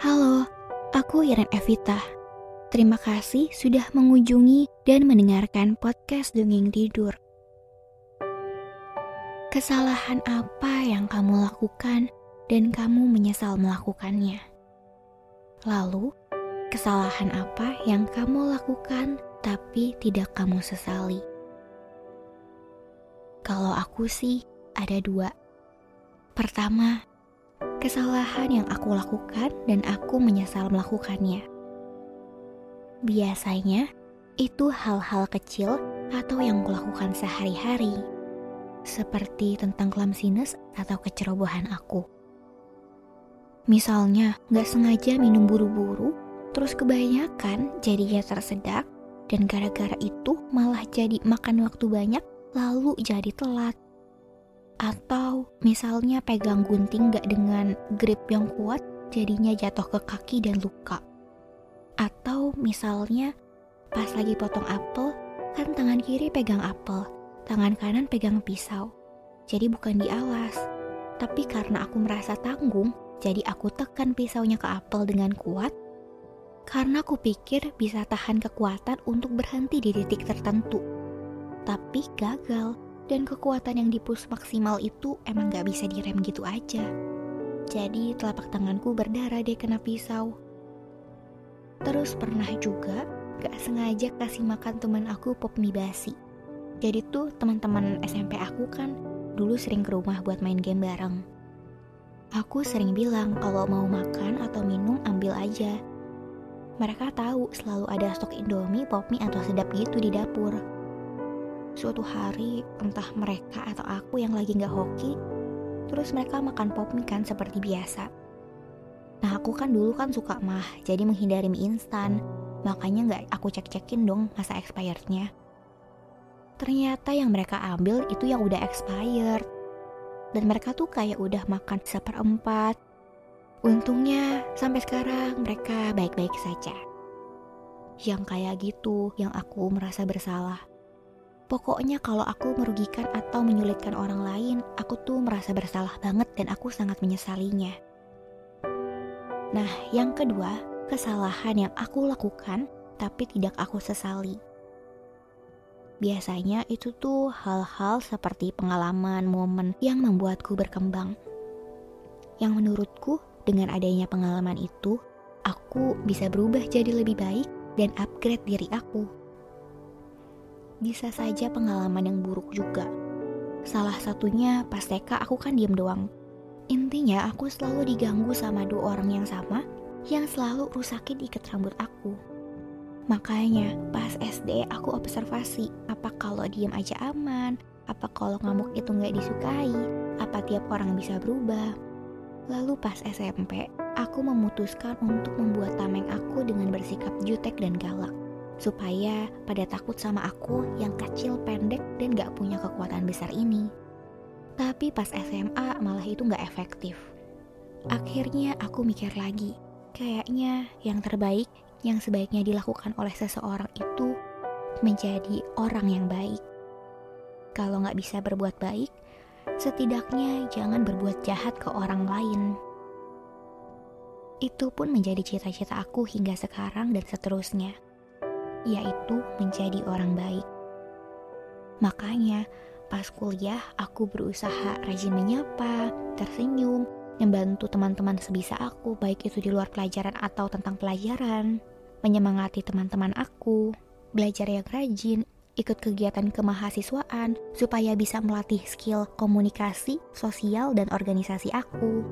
Halo, aku Iren Evita. Terima kasih sudah mengunjungi dan mendengarkan podcast Dongeng Tidur. Kesalahan apa yang kamu lakukan dan kamu menyesal melakukannya? Lalu, kesalahan apa yang kamu lakukan tapi tidak kamu sesali? Kalau aku sih ada dua. Pertama, kesalahan yang aku lakukan dan aku menyesal melakukannya. Biasanya, itu hal-hal kecil atau yang kulakukan sehari-hari, seperti tentang clumsiness atau kecerobohan aku. Misalnya, gak sengaja minum buru-buru, terus kebanyakan jadinya tersedak, dan gara-gara itu malah jadi makan waktu banyak, lalu jadi telat atau misalnya pegang gunting gak dengan grip yang kuat, jadinya jatuh ke kaki dan luka. Atau misalnya pas lagi potong apel, kan tangan kiri pegang apel, tangan kanan pegang pisau. Jadi bukan di alas. Tapi karena aku merasa tanggung, jadi aku tekan pisaunya ke apel dengan kuat. Karena aku pikir bisa tahan kekuatan untuk berhenti di titik tertentu. Tapi gagal dan kekuatan yang dipus maksimal itu emang gak bisa direm gitu aja. Jadi telapak tanganku berdarah deh kena pisau. Terus pernah juga gak sengaja kasih makan teman aku pop mie basi. Jadi tuh teman-teman SMP aku kan dulu sering ke rumah buat main game bareng. Aku sering bilang kalau mau makan atau minum ambil aja. Mereka tahu selalu ada stok Indomie, pop mie atau sedap gitu di dapur. Suatu hari, entah mereka atau aku yang lagi gak hoki, terus mereka makan pop mie kan seperti biasa. Nah aku kan dulu kan suka mah, jadi menghindari mie instan, makanya gak aku cek-cekin dong masa expirednya. Ternyata yang mereka ambil itu yang udah expired. Dan mereka tuh kayak udah makan seperempat. Untungnya sampai sekarang mereka baik-baik saja. Yang kayak gitu yang aku merasa bersalah. Pokoknya kalau aku merugikan atau menyulitkan orang lain, aku tuh merasa bersalah banget dan aku sangat menyesalinya. Nah, yang kedua, kesalahan yang aku lakukan tapi tidak aku sesali. Biasanya itu tuh hal-hal seperti pengalaman, momen yang membuatku berkembang. Yang menurutku, dengan adanya pengalaman itu, aku bisa berubah jadi lebih baik dan upgrade diri aku bisa saja pengalaman yang buruk juga. Salah satunya pas TK aku kan diem doang. Intinya aku selalu diganggu sama dua orang yang sama yang selalu rusakin ikat rambut aku. Makanya pas SD aku observasi apa kalau diem aja aman, apa kalau ngamuk itu nggak disukai, apa tiap orang bisa berubah. Lalu pas SMP, aku memutuskan untuk membuat tameng aku dengan bersikap jutek dan galak supaya pada takut sama aku yang kecil, pendek, dan gak punya kekuatan besar ini. Tapi pas SMA malah itu gak efektif. Akhirnya aku mikir lagi, kayaknya yang terbaik yang sebaiknya dilakukan oleh seseorang itu menjadi orang yang baik. Kalau gak bisa berbuat baik, setidaknya jangan berbuat jahat ke orang lain. Itu pun menjadi cita-cita aku hingga sekarang dan seterusnya yaitu menjadi orang baik. Makanya, pas kuliah aku berusaha rajin menyapa, tersenyum, membantu teman-teman sebisa aku, baik itu di luar pelajaran atau tentang pelajaran, menyemangati teman-teman aku, belajar yang rajin, ikut kegiatan kemahasiswaan supaya bisa melatih skill komunikasi, sosial, dan organisasi aku.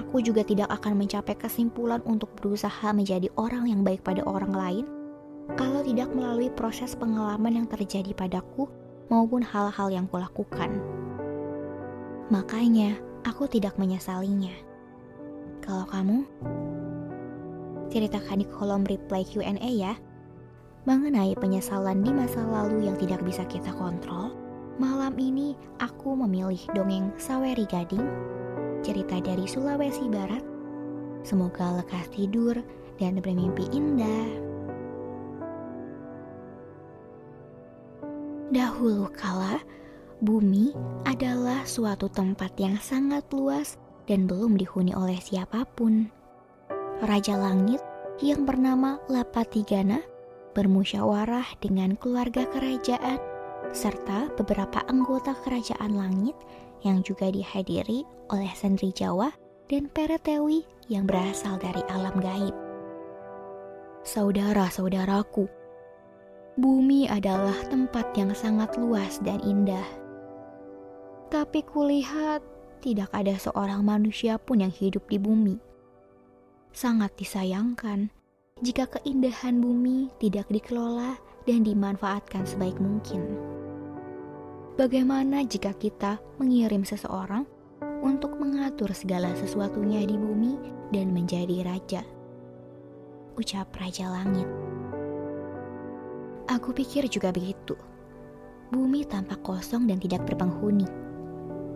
Aku juga tidak akan mencapai kesimpulan untuk berusaha menjadi orang yang baik pada orang lain kalau tidak melalui proses pengalaman yang terjadi padaku maupun hal-hal yang kulakukan. Makanya, aku tidak menyesalinya. Kalau kamu, ceritakan di kolom reply Q&A ya. Mengenai penyesalan di masa lalu yang tidak bisa kita kontrol, malam ini aku memilih dongeng Saweri Gading, cerita dari Sulawesi Barat. Semoga lekas tidur dan bermimpi indah. Dahulu kala, bumi adalah suatu tempat yang sangat luas dan belum dihuni oleh siapa pun. Raja Langit yang bernama Lapatigana bermusyawarah dengan keluarga kerajaan serta beberapa anggota kerajaan langit yang juga dihadiri oleh Sendri Jawa dan Peretewi yang berasal dari alam gaib. Saudara-saudaraku, bumi adalah tempat yang sangat luas dan indah. Tapi kulihat tidak ada seorang manusia pun yang hidup di bumi. Sangat disayangkan jika keindahan bumi tidak dikelola dan dimanfaatkan sebaik mungkin. Bagaimana jika kita mengirim seseorang untuk mengatur segala sesuatunya di bumi dan menjadi raja? Ucap Raja Langit. Aku pikir juga begitu. Bumi tampak kosong dan tidak berpenghuni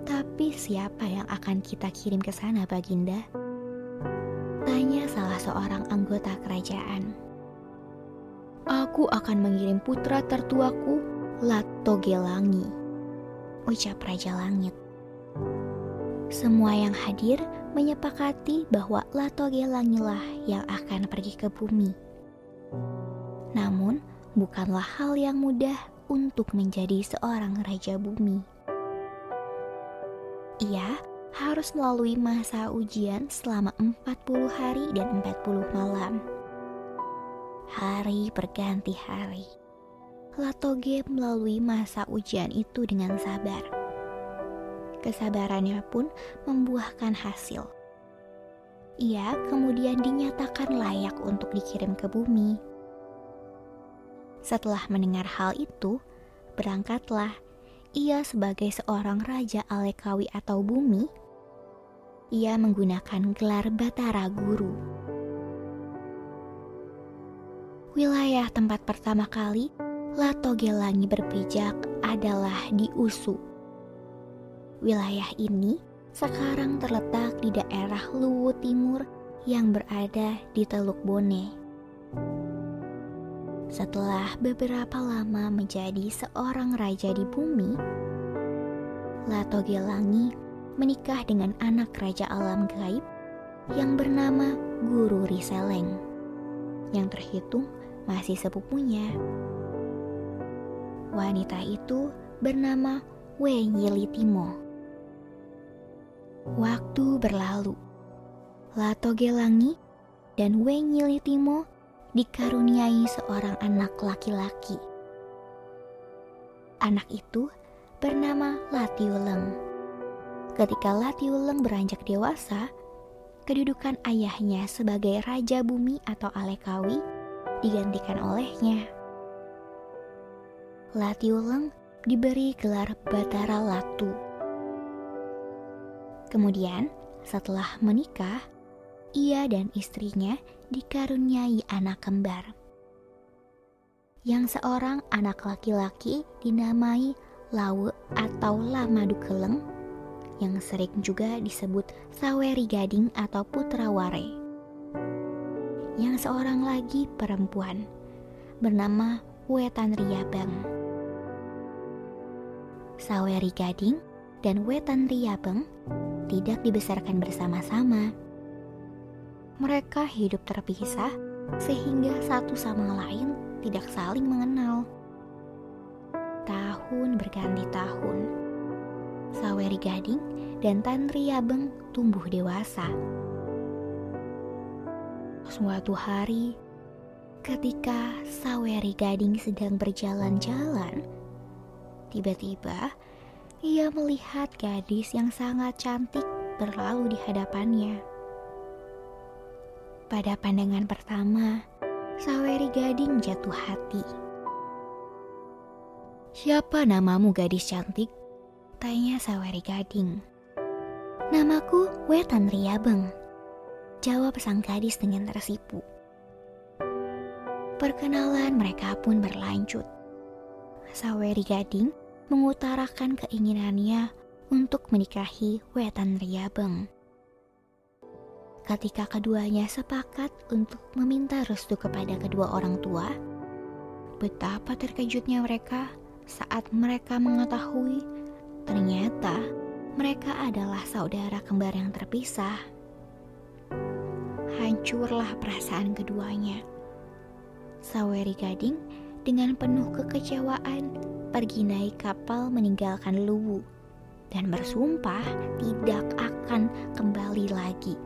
tapi siapa yang akan kita kirim ke sana, Baginda? Tanya salah seorang anggota kerajaan. Aku akan mengirim putra tertuaku, Latogelangi. Ucap Raja Langit. Semua yang hadir menyepakati bahwa Latogelangi lah yang akan pergi ke bumi. Namun, bukanlah hal yang mudah untuk menjadi seorang raja bumi. Ia harus melalui masa ujian selama 40 hari dan 40 malam. Hari berganti hari. Latoge melalui masa ujian itu dengan sabar. Kesabarannya pun membuahkan hasil. Ia kemudian dinyatakan layak untuk dikirim ke bumi. Setelah mendengar hal itu, berangkatlah ia sebagai seorang raja Alekawi atau bumi, ia menggunakan gelar Batara Guru. Wilayah tempat pertama kali Lato Gelangi berpijak adalah di Usu. Wilayah ini sekarang terletak di daerah Luwu Timur yang berada di Teluk Bone. Setelah beberapa lama menjadi seorang raja di bumi, Lato Gelangi menikah dengan anak raja alam gaib yang bernama Guru Riseleng, yang terhitung masih sepupunya. Wanita itu bernama Wenyilitimo. Waktu berlalu, Lato Gelangi dan Wenyilitimo dikaruniai seorang anak laki-laki. Anak itu bernama Latiuleng. Ketika Latiuleng beranjak dewasa, kedudukan ayahnya sebagai Raja Bumi atau Alekawi digantikan olehnya. Latiuleng diberi gelar Batara Latu. Kemudian, setelah menikah, ia dan istrinya dikaruniai anak kembar. Yang seorang anak laki-laki dinamai Lawe atau Lama Dukeleng, yang sering juga disebut Saweri Gading atau Putra Ware. Yang seorang lagi perempuan bernama Wetan Riabang. Saweri Gading dan Wetan Riabang tidak dibesarkan bersama-sama mereka hidup terpisah sehingga satu sama lain tidak saling mengenal. Tahun berganti tahun, Saweri Gading dan Tantri Abeng tumbuh dewasa. Suatu hari, ketika Saweri Gading sedang berjalan-jalan, tiba-tiba ia melihat gadis yang sangat cantik berlalu di hadapannya. Pada pandangan pertama, Saweri Gading jatuh hati. Siapa namamu gadis cantik? Tanya Saweri Gading. Namaku Wetan Riabeng. Jawab sang gadis dengan tersipu. Perkenalan mereka pun berlanjut. Saweri Gading mengutarakan keinginannya untuk menikahi Wetan Riabeng. Ketika keduanya sepakat untuk meminta restu kepada kedua orang tua, betapa terkejutnya mereka saat mereka mengetahui ternyata mereka adalah saudara kembar yang terpisah. Hancurlah perasaan keduanya Saweri Gading dengan penuh kekecewaan pergi naik kapal meninggalkan Luwu dan bersumpah tidak akan kembali lagi.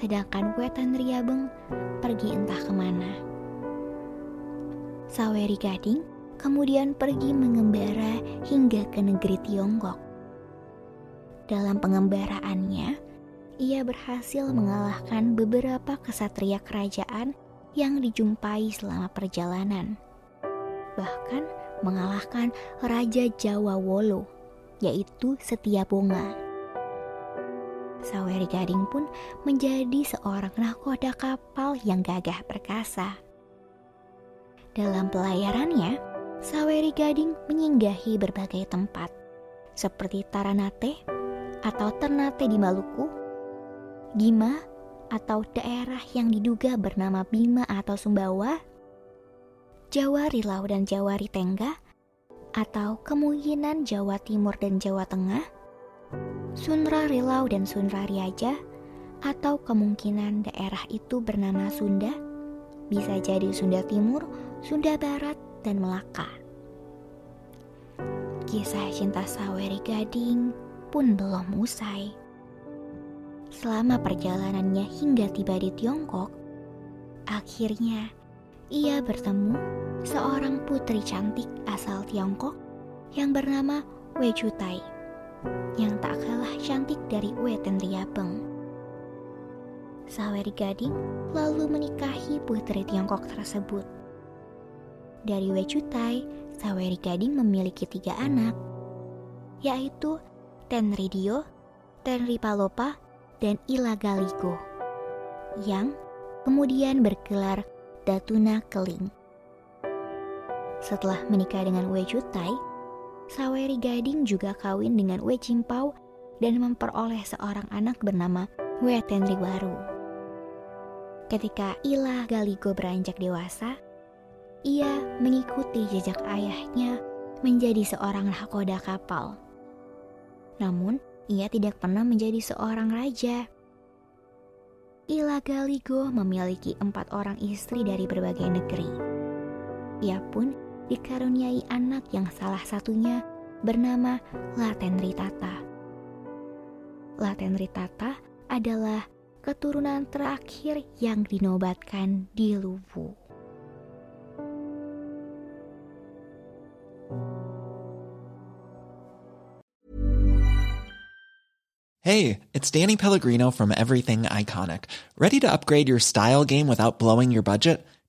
Sedangkan Wetan Riabeng pergi entah ke mana. Saweri Gading kemudian pergi mengembara hingga ke negeri Tiongkok. Dalam pengembaraannya, ia berhasil mengalahkan beberapa kesatria kerajaan yang dijumpai selama perjalanan. Bahkan mengalahkan Raja Jawa Wolo, yaitu Setiabonga. Saweri Gading pun menjadi seorang nahkoda kapal yang gagah perkasa. Dalam pelayarannya, Saweri Gading menyinggahi berbagai tempat, seperti Taranate atau Ternate di Maluku, Gima atau daerah yang diduga bernama Bima atau Sumbawa, Jawa Rilau dan Jawa Ritengga, atau kemungkinan Jawa Timur dan Jawa Tengah, Sunra Rilau dan Sunra Riaja, atau kemungkinan daerah itu bernama Sunda, bisa jadi Sunda Timur, Sunda Barat, dan Melaka. Kisah cinta Saweri Gading pun belum usai. Selama perjalanannya hingga tiba di Tiongkok, akhirnya ia bertemu seorang putri cantik asal Tiongkok yang bernama Wei Chutai, yang tak kalah cantik dari Wei Tenriapeng. Saweri Gading lalu menikahi putri Tiongkok tersebut. Dari Wei Chutai, Saweri Gading memiliki tiga anak, yaitu Tenri Dio, Tenri Palopa, dan Ilagaligo yang kemudian bergelar Datuna Keling. Setelah menikah dengan Wei Chutai, Saweri Gading juga kawin dengan Wei Cimpau dan memperoleh seorang anak bernama Wei Tenriwaru. Ketika Ila Galigo beranjak dewasa, ia mengikuti jejak ayahnya menjadi seorang nakoda kapal. Namun, ia tidak pernah menjadi seorang raja. Ila Galigo memiliki empat orang istri dari berbagai negeri. Ia pun dikaruniai anak yang salah satunya bernama Latenritata. Latenritata adalah keturunan terakhir yang dinobatkan di Luwu. Hey, it's Danny Pellegrino from Everything Iconic. Ready to upgrade your style game without blowing your budget?